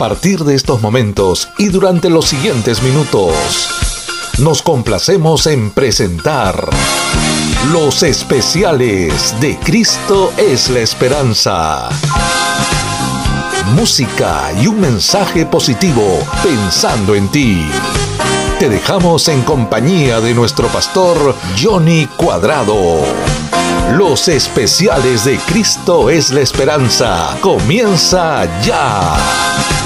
Partir de estos momentos y durante los siguientes minutos, nos complacemos en presentar los especiales de Cristo es la esperanza. Música y un mensaje positivo pensando en ti. Te dejamos en compañía de nuestro pastor Johnny Cuadrado. Los especiales de Cristo es la esperanza. Comienza ya.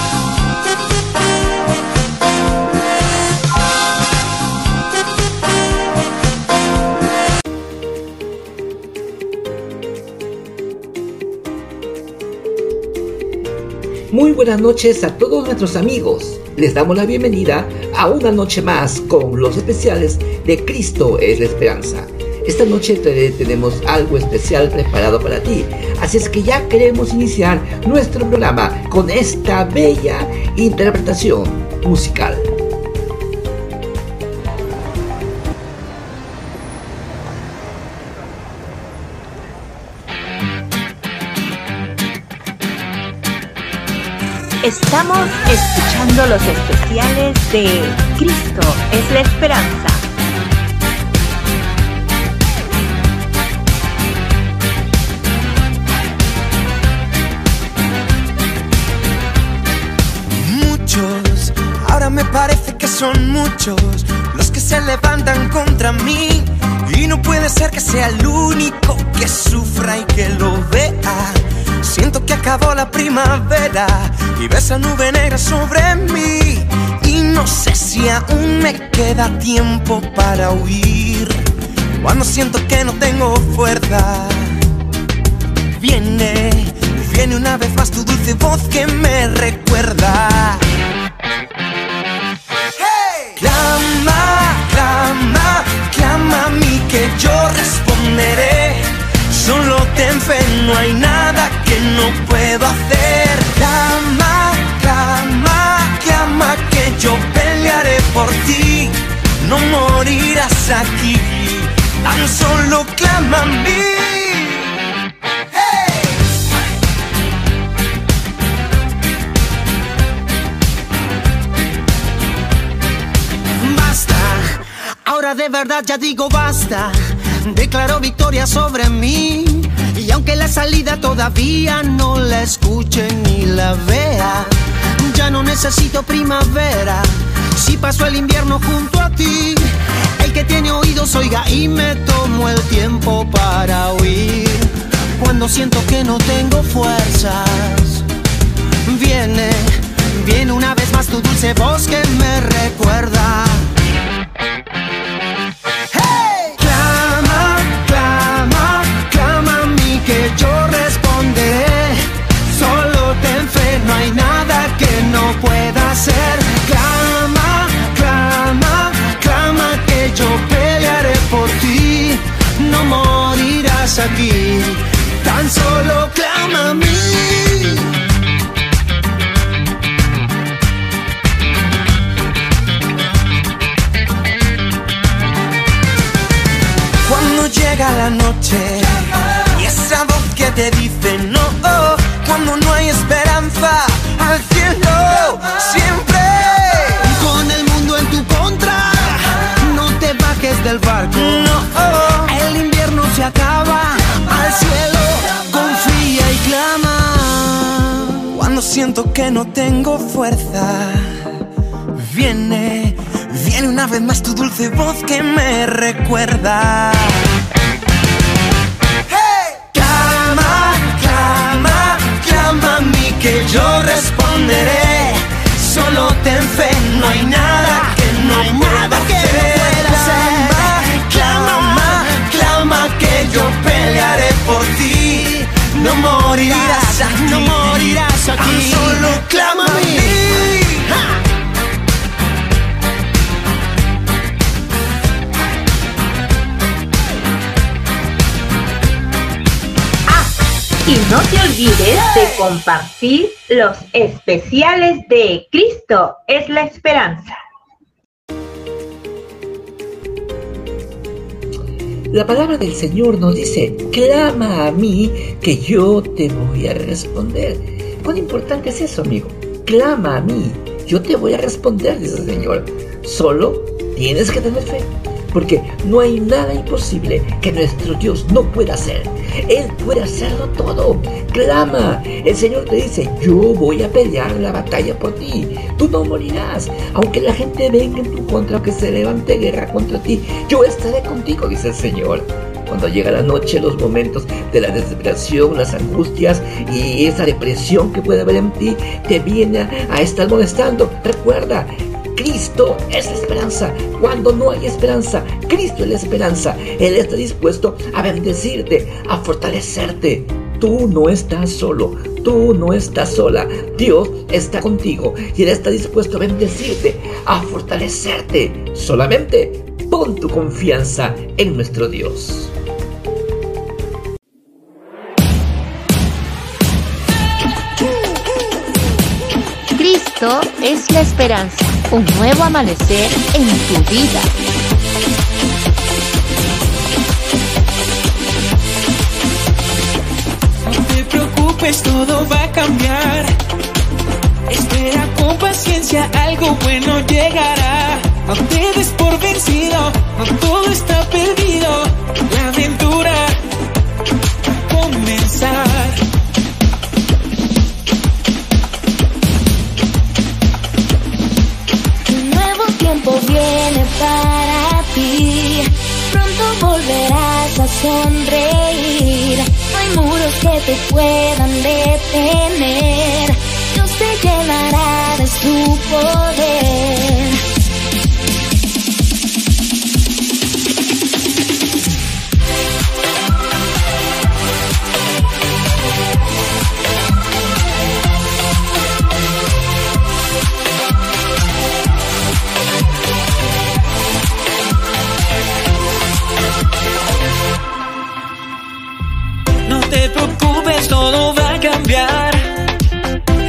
Muy buenas noches a todos nuestros amigos. Les damos la bienvenida a una noche más con los especiales de Cristo es la esperanza. Esta noche tenemos algo especial preparado para ti, así es que ya queremos iniciar nuestro programa con esta bella interpretación musical. Estamos escuchando los especiales de Cristo es la esperanza. Muchos, ahora me parece que son muchos los que se levantan contra mí. Y no puede ser que sea el único que sufra y que lo vea. Siento que acabó la primavera y ves esa nube negra sobre mí. Y no sé si aún me queda tiempo para huir. Cuando siento que no tengo fuerza, viene, viene una vez más tu dulce voz que me recuerda. Clama, clama, clama a mí que yo responderé. Solo ten fe, no hay nada que no puedo hacer. Clama, clama, clama que yo pelearé por ti. No morirás aquí, tan solo clama a mí. De verdad ya digo basta. Declaro victoria sobre mí. Y aunque la salida todavía no la escuche ni la vea, ya no necesito primavera. Si paso el invierno junto a ti, el que tiene oídos oiga y me tomo el tiempo para oír. Cuando siento que no tengo fuerzas, viene, viene una vez más tu dulce voz que me recuerda. No hay nada que no pueda hacer. Clama, clama, clama que yo pelearé por ti. No morirás aquí, tan solo clama a mí. Cuando llega la noche y esa voz que te dice no, oh, cuando no hay esperanza al cielo siempre. Con el mundo en tu contra, no te bajes del barco. No, el invierno se acaba al cielo, confía y clama. Cuando siento que no tengo fuerza, viene, viene una vez más tu dulce voz que me recuerda. Que yo responderé. Solo ten fe, no hay nada que no pueda hacer. Clama, clama que yo pelearé por ti. No morirás aquí, no morirás aquí. Solo clama no te olvides de compartir los especiales de Cristo es la esperanza. La palabra del Señor nos dice, clama a mí que yo te voy a responder. ¿Cuán importante es eso, amigo? clama a mí, yo te voy a responder, dice el Señor. Solo tienes que tener fe, porque no hay nada imposible que nuestro Dios no pueda hacer. Él puede hacerlo todo. Clama. El Señor te dice, yo voy a pelear la batalla por ti. Tú no morirás. Aunque la gente venga en tu contra, aunque se levante guerra contra ti, yo estaré contigo, dice el Señor. Cuando llega la noche, los momentos de la desesperación, las angustias y esa depresión que puede haber en ti, te viene a estar molestando. Recuerda, Cristo es la esperanza. Cuando no hay esperanza, Cristo es la esperanza. Él está dispuesto a bendecirte, a fortalecerte. Tú no estás solo, tú no estás sola. Dios está contigo y Él está dispuesto a bendecirte, a fortalecerte. Solamente pon tu confianza en nuestro Dios. Es la esperanza, un nuevo amanecer en tu vida. No te preocupes, todo va a cambiar. Espera con paciencia, algo bueno llegará. No te des por vencido, no todo está perdido. La aventura va a comenzar. Para ti. Pronto volverás a sonreír. No hay muros que te puedan detener. Dios te llenará de su poder.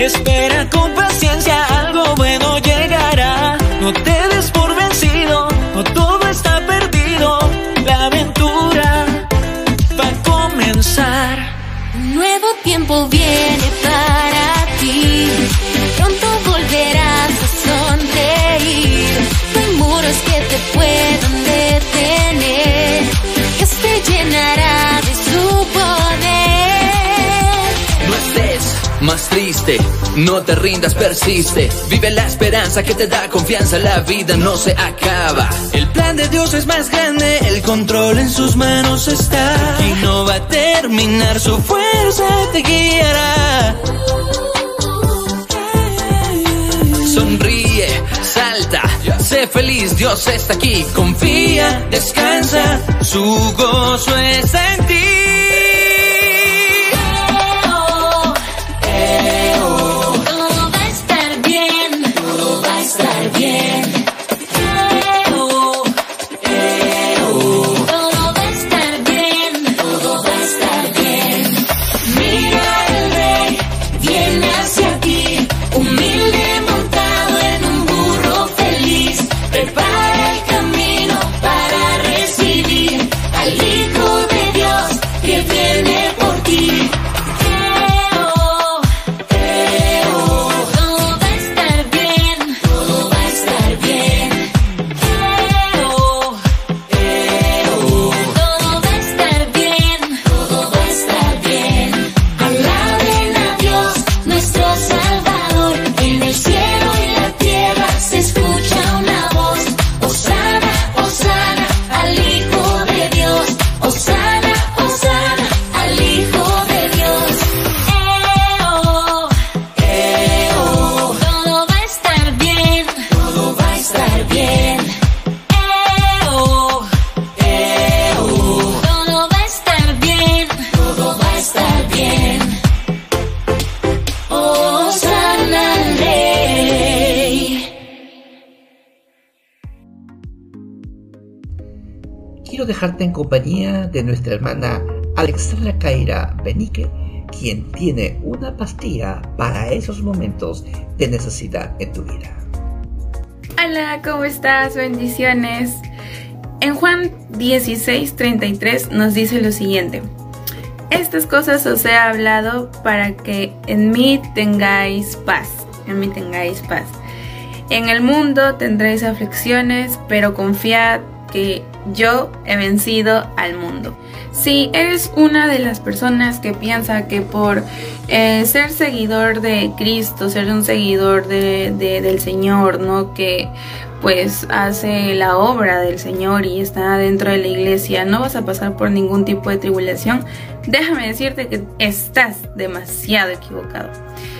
Espera con no te rindas, persiste. Vive la esperanza que te da confianza, la vida no se acaba. El plan de Dios es más grande, el control en sus manos está. Y no va a terminar, su fuerza te guiará. Sonríe, salta, sé feliz, Dios está aquí. Confía, descansa, su gozo está en ti. Dejarte en compañía de nuestra hermana Alexandra Caira Benique, quien tiene una pastilla para esos momentos de necesidad en tu vida. Hola, ¿cómo estás? Bendiciones. En Juan 16:33 nos dice lo siguiente. Estas cosas os he hablado para que en mí tengáis paz. en mí tengáis paz. En el mundo tendréis aflicciones, pero confiad que yo he vencido al mundo. Si eres una de las personas que piensa que por eh, ser seguidor de Cristo, ser un seguidor de, de- del Señor, ¿no? Que pues hace la obra del Señor y está dentro de la iglesia, no vas a pasar por ningún tipo de tribulación, déjame decirte que estás demasiado equivocado.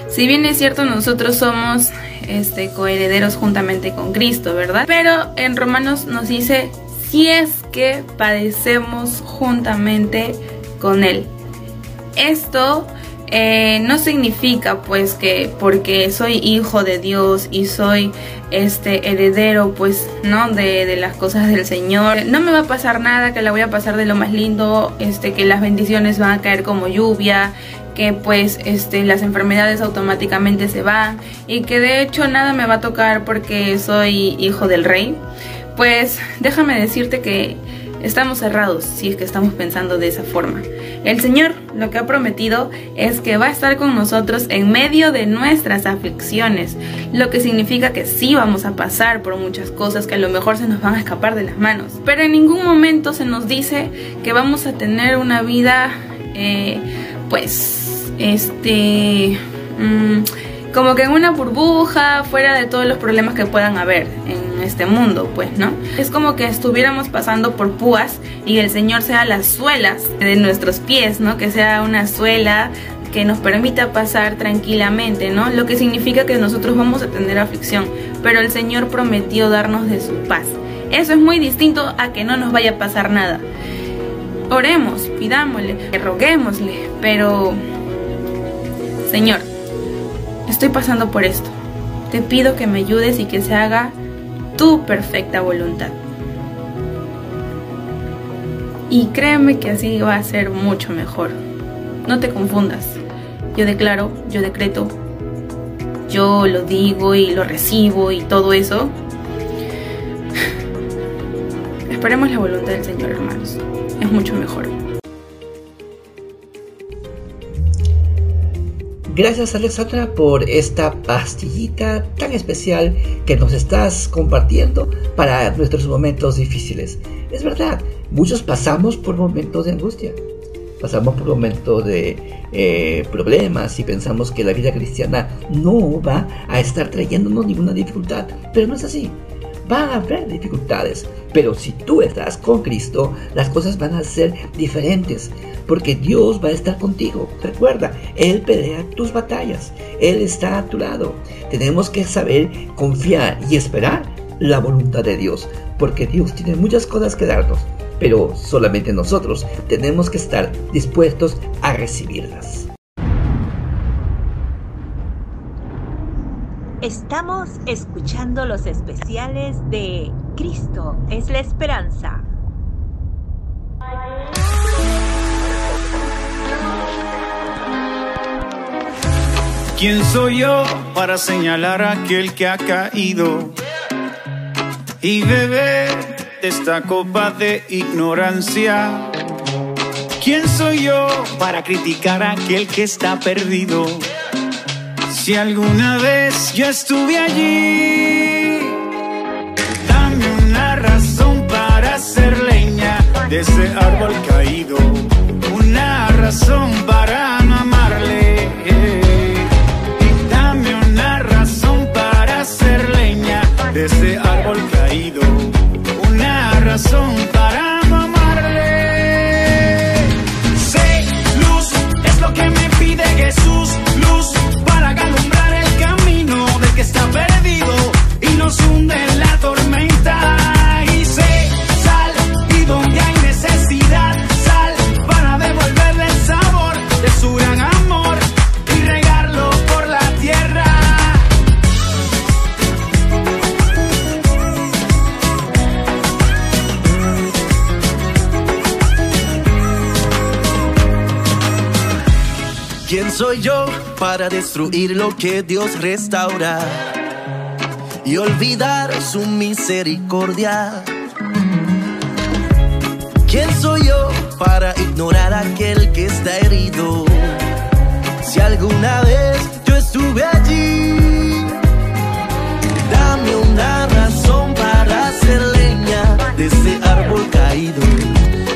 Si bien es cierto, nosotros somos este, coherederos juntamente con Cristo, ¿verdad? Pero en Romanos nos dice, si es que padecemos juntamente con Él. Esto eh, no significa pues que porque soy hijo de Dios y soy este heredero pues no de, de las cosas del Señor no me va a pasar nada que la voy a pasar de lo más lindo este que las bendiciones van a caer como lluvia que pues este las enfermedades automáticamente se van y que de hecho nada me va a tocar porque soy hijo del rey pues déjame decirte que estamos cerrados si es que estamos pensando de esa forma. El Señor lo que ha prometido es que va a estar con nosotros en medio de nuestras aflicciones, lo que significa que sí vamos a pasar por muchas cosas que a lo mejor se nos van a escapar de las manos, pero en ningún momento se nos dice que vamos a tener una vida, eh, pues, este... mm, como que en una burbuja, fuera de todos los problemas que puedan haber en este mundo, pues, ¿no? Es como que estuviéramos pasando por púas y el Señor sea las suelas de nuestros pies, ¿no? Que sea una suela que nos permita pasar tranquilamente, ¿no? Lo que significa que nosotros vamos a tener aflicción, pero el Señor prometió darnos de su paz. Eso es muy distinto a que no nos vaya a pasar nada. Oremos, pidámosle, roguémosle, pero Señor, estoy pasando por esto. Te pido que me ayudes y que se haga tu perfecta voluntad. Y créeme que así va a ser mucho mejor. No te confundas. Yo declaro, yo decreto, yo lo digo y lo recibo y todo eso. Esperemos la voluntad del Señor, hermanos. Es mucho mejor. Gracias Alexandra por esta pastillita tan especial que nos estás compartiendo para nuestros momentos difíciles. Es verdad, muchos pasamos por momentos de angustia, pasamos por momentos de eh, problemas y pensamos que la vida cristiana no va a estar trayéndonos ninguna dificultad, pero no es así. Van a haber dificultades, pero si tú estás con Cristo, las cosas van a ser diferentes, porque Dios va a estar contigo. Recuerda, Él pelea tus batallas, Él está a tu lado. Tenemos que saber confiar y esperar la voluntad de Dios, porque Dios tiene muchas cosas que darnos, pero solamente nosotros tenemos que estar dispuestos a recibirlas. Estamos escuchando los especiales de Cristo es la esperanza. ¿Quién soy yo para señalar a aquel que ha caído y beber de esta copa de ignorancia? ¿Quién soy yo para criticar a aquel que está perdido? Si alguna vez yo estuve allí, dame una razón para hacer leña de ese árbol caído, una razón para para destruir lo que Dios restaura y olvidar su misericordia. ¿Quién soy yo para ignorar aquel que está herido? Si alguna vez yo estuve allí, dame una razón para hacer leña de ese árbol caído,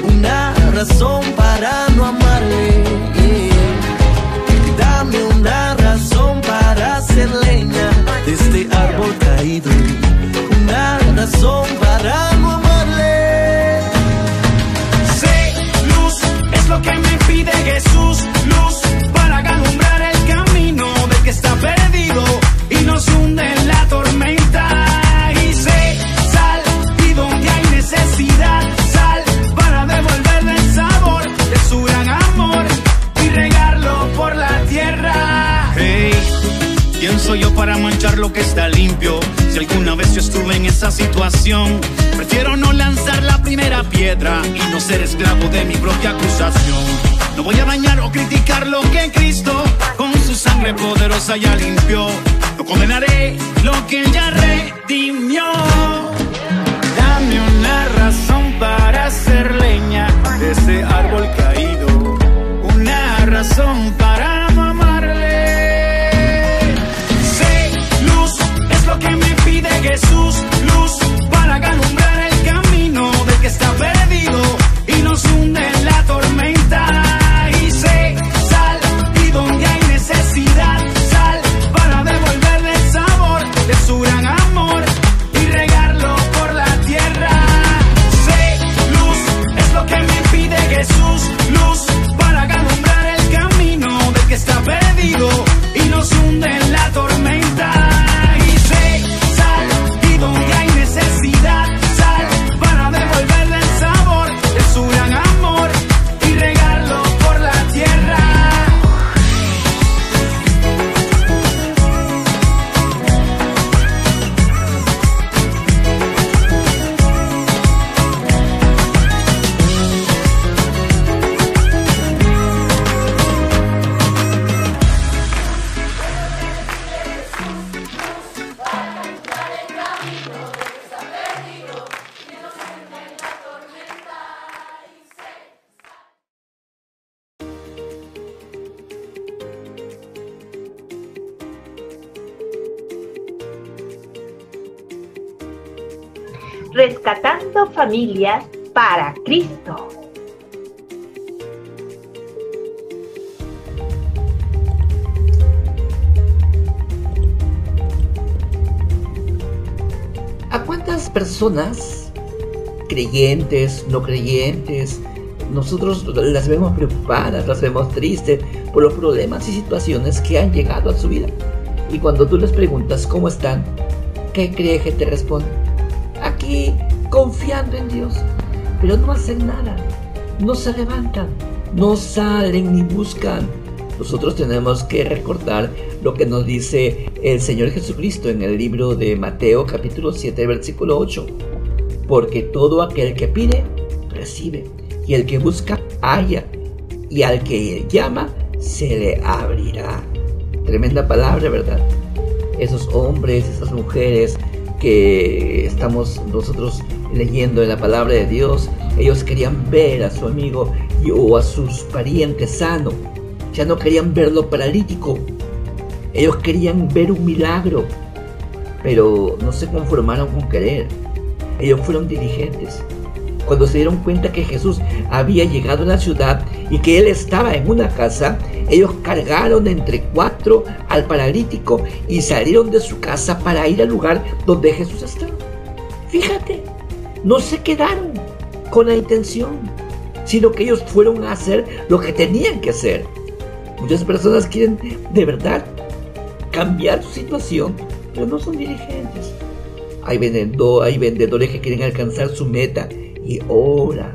una razón para razón para no amarle. Sé luz, es lo que me pide Jesús, luz para alumbrar el camino del que está perdido y nos hunde en la tormenta. Y sé sal, y donde hay necesidad, sal para devolverle el sabor de su gran amor y regarlo por la tierra. Hey, ¿quién soy yo para manchar lo que está limpio? Si alguna vez yo estuve en esa situación, prefiero no lanzar la primera piedra y no ser esclavo de mi propia acusación. No voy a dañar o criticar lo que Cristo con su sangre poderosa ya limpió. No condenaré lo que ya redimió. Dame una razón para hacer leña de ese árbol caído. Una razón para que está perdido familias para Cristo. ¿A cuántas personas, creyentes, no creyentes, nosotros las vemos preocupadas, las vemos tristes por los problemas y situaciones que han llegado a su vida? Y cuando tú les preguntas cómo están, ¿qué crees que te responden? Confiando en Dios, pero no hacen nada, no se levantan, no salen ni buscan. Nosotros tenemos que recordar lo que nos dice el Señor Jesucristo en el libro de Mateo capítulo 7 versículo 8. Porque todo aquel que pide, recibe, y el que busca, halla, y al que llama, se le abrirá. Tremenda palabra, ¿verdad? Esos hombres, esas mujeres que estamos nosotros leyendo en la palabra de Dios, ellos querían ver a su amigo y, o a sus parientes sano. Ya no querían verlo paralítico. Ellos querían ver un milagro. Pero no se conformaron con querer. Ellos fueron diligentes. Cuando se dieron cuenta que Jesús había llegado a la ciudad y que él estaba en una casa, ellos cargaron entre cuatro al paralítico y salieron de su casa para ir al lugar donde Jesús estaba. Fíjate, no se quedaron con la intención, sino que ellos fueron a hacer lo que tenían que hacer. Muchas personas quieren de verdad cambiar su situación, pero no son dirigentes. Hay, vendedor, hay vendedores que quieren alcanzar su meta y oran,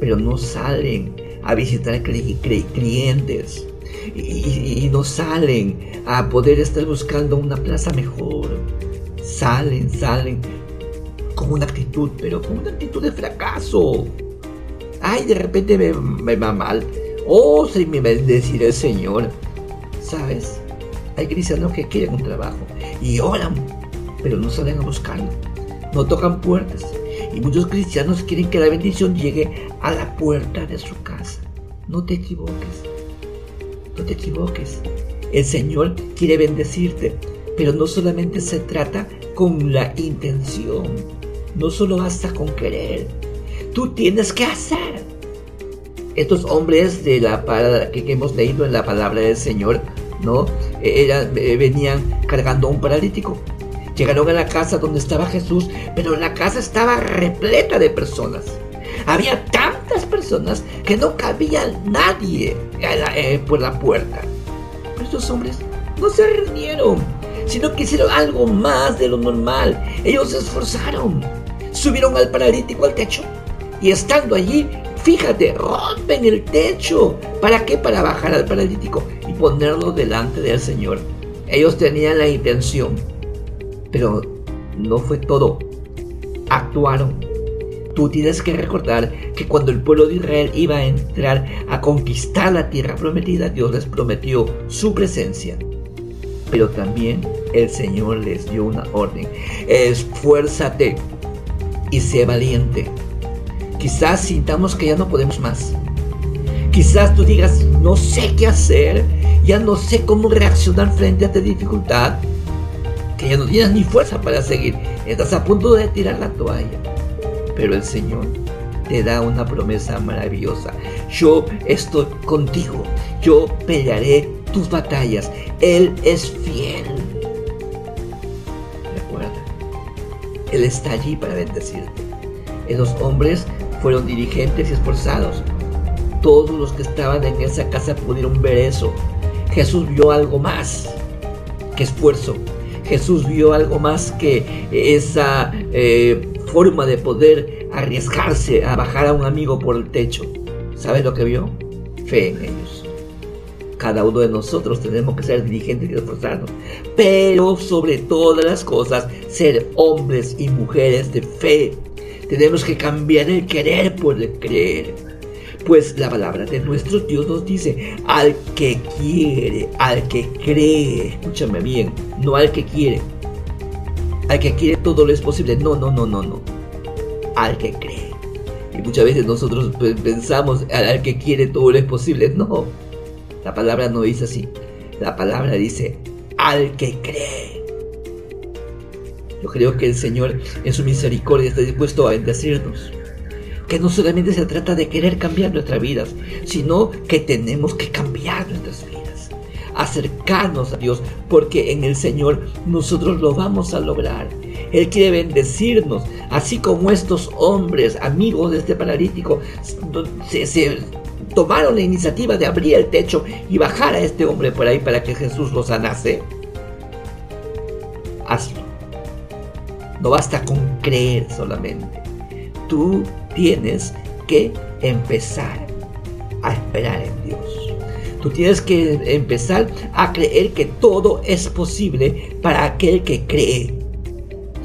pero no salen a visitar cli- cli- clientes y no salen a poder estar buscando una plaza mejor. Salen, salen con una actitud, pero con una actitud de fracaso. Ay, de repente me, me va mal. Oh, se me bendecirá el Señor. ¿Sabes? Hay cristianos que quieren un trabajo y oran, pero no salen a buscarlo. No tocan puertas. Y muchos cristianos quieren que la bendición llegue a la puerta de su casa. No te equivoques. No te equivoques. El Señor quiere bendecirte, pero no solamente se trata con la intención. No solo basta con querer. Tú tienes que hacer. Estos hombres de la que, hemos leído en la palabra del Señor, ¿no? Eh, eran- eh, venían cargando a un paralítico. Llegaron a la casa donde estaba Jesús, pero la casa estaba repleta de personas. Había tantas personas que no cabía nadie la- eh, por la puerta. Estos hombres no se rindieron, sino que hicieron algo más de lo normal. Ellos se esforzaron, subieron al paralítico al techo y estando allí, fíjate, rompen el techo. ¿Para qué? Para bajar al paralítico y ponerlo delante del Señor. Ellos tenían la intención, pero no fue todo. Actuaron. Tú tienes que recordar que cuando el pueblo de Israel iba a entrar a conquistar la tierra prometida, Dios les prometió su presencia. Pero también el Señor les dio una orden. Esfuérzate y sé valiente. Quizás sintamos que ya no podemos más. Quizás tú digas, no sé qué hacer, ya no sé cómo reaccionar frente a esta dificultad, que ya no tienes ni fuerza para seguir, estás a punto de tirar la toalla. Pero el Señor te da una promesa maravillosa. Yo estoy contigo, yo pelearé tus batallas, Él es fiel. Él está allí para bendecirte. Esos hombres fueron dirigentes y esforzados. Todos los que estaban en esa casa pudieron ver eso. Jesús vio algo más que esfuerzo. Jesús vio algo más que esa eh, forma de poder arriesgarse a bajar a un amigo por el techo. ¿Sabes lo que vio? Fe en ellos. Cada uno de nosotros tenemos que ser dirigentes y esforzarnos. Pero sobre todas las cosas, ser hombres y mujeres de fe. Tenemos que cambiar el querer por el creer. Pues la palabra de nuestro Dios nos dice, al que quiere, al que cree, escúchame bien, no al que quiere. Al que quiere todo lo es posible. No, no, no, no, no. Al que cree. Y muchas veces nosotros pensamos, al que quiere todo lo es posible. No. La palabra no dice así. La palabra dice, al que cree. Yo creo que el Señor en su misericordia está dispuesto a bendecirnos que no solamente se trata de querer cambiar nuestras vidas, sino que tenemos que cambiar nuestras vidas, acercarnos a Dios, porque en el Señor nosotros lo vamos a lograr. Él quiere bendecirnos, así como estos hombres, amigos de este paralítico, se, se tomaron la iniciativa de abrir el techo y bajar a este hombre por ahí para que Jesús lo sanase. Hazlo. No basta con creer solamente. Tú tienes que empezar a esperar en Dios. Tú tienes que empezar a creer que todo es posible para aquel que cree.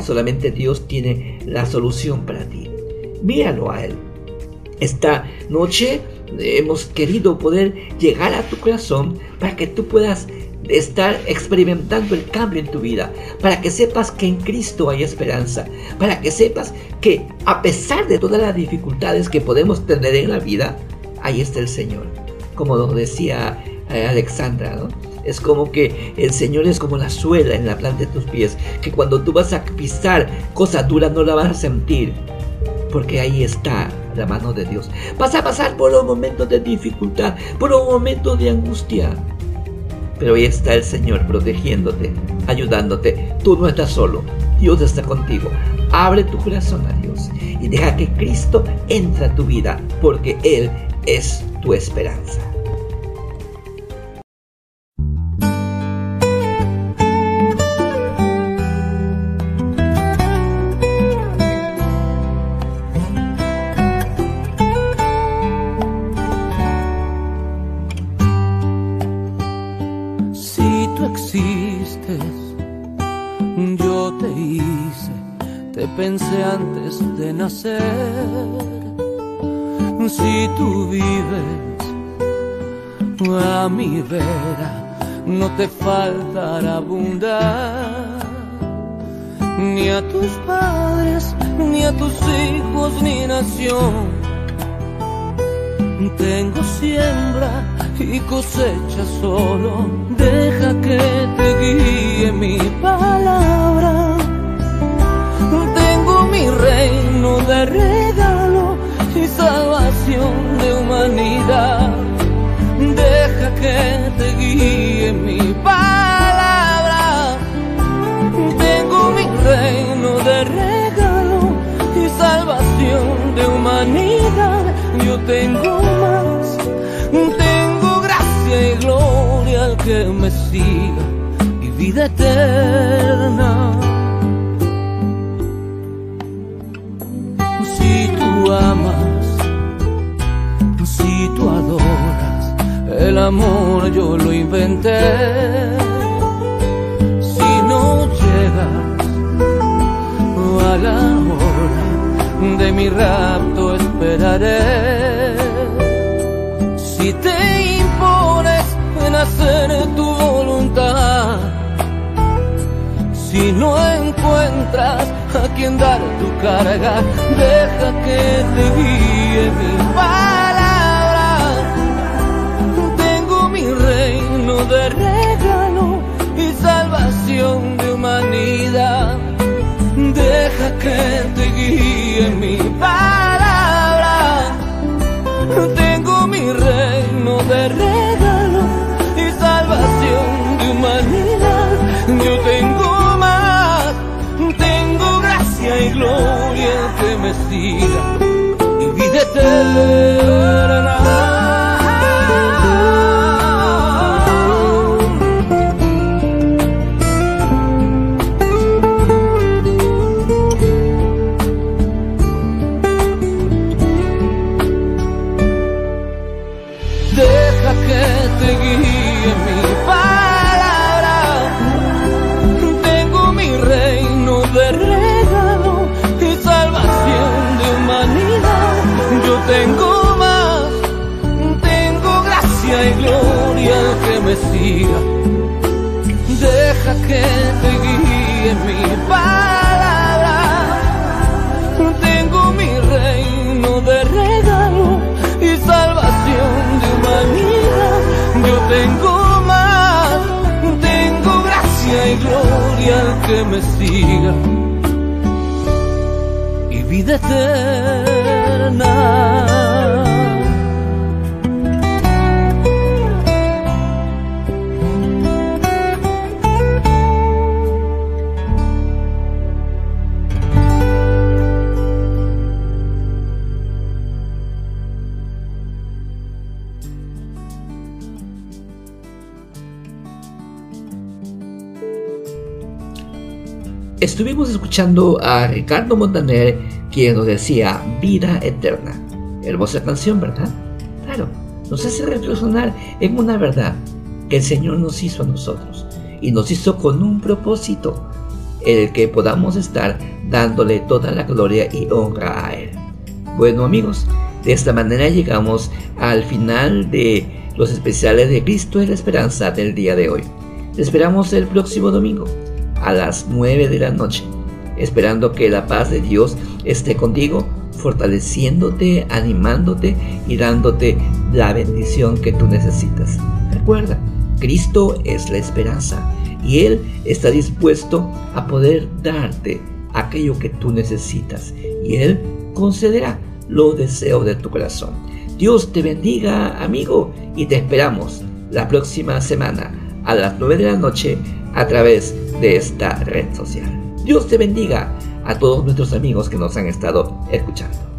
Solamente Dios tiene la solución para ti. Míralo a Él. Esta noche hemos querido poder llegar a tu corazón para que tú puedas estar experimentando el cambio en tu vida, para que sepas que en Cristo hay esperanza, para que sepas que a pesar de todas las dificultades que podemos tener en la vida, ahí está el Señor. Como decía eh, Alexandra, ¿no? Es como que el Señor es como la suela en la planta de tus pies, que cuando tú vas a pisar cosas duras no la vas a sentir, porque ahí está la mano de Dios. Vas a pasar por un momento de dificultad, por un momento de angustia, pero ahí está el Señor protegiéndote, ayudándote. Tú no estás solo, Dios está contigo. Abre tu corazón a Dios y deja que Cristo entre a tu vida, porque Él es tu esperanza. Si tú vives a mi vera, no te faltará abundar. Ni a tus padres, ni a tus hijos, ni nación. Tengo siembra y cosecha solo. Deja que te guíe mi palabra. Tengo mi de regalo y salvación de humanidad. Deja que te guíe mi palabra. Tengo mi reino de regalo y salvación de humanidad. Yo tengo más, tengo gracia y gloria al que me siga y vida eterna. El amor yo lo inventé. Si no llegas a la hora de mi rapto esperaré. Si te impones en hacer tu voluntad, si no encuentras a quien dar tu carga, deja que te guíe mi paz. De regalo y salvación de humanidad. Deja que te guíe mi palabra. Tengo mi reino de regalo y salvación de humanidad. Yo tengo más, tengo gracia y gloria que me siga y vida eterna. Me y vida. Escuchando a Ricardo Montaner, quien nos decía vida eterna. Hermosa canción, ¿verdad? Claro, nos hace reflexionar en una verdad que el Señor nos hizo a nosotros y nos hizo con un propósito, el que podamos estar dándole toda la gloria y honra a Él. Bueno amigos, de esta manera llegamos al final de los especiales de Cristo y la Esperanza del día de hoy. Te esperamos el próximo domingo a las 9 de la noche, esperando que la paz de Dios esté contigo, fortaleciéndote, animándote y dándote la bendición que tú necesitas. Recuerda, Cristo es la esperanza y Él está dispuesto a poder darte aquello que tú necesitas y Él concederá los deseos de tu corazón. Dios te bendiga, amigo, y te esperamos la próxima semana a las 9 de la noche a través de esta red social. Dios te bendiga a todos nuestros amigos que nos han estado escuchando.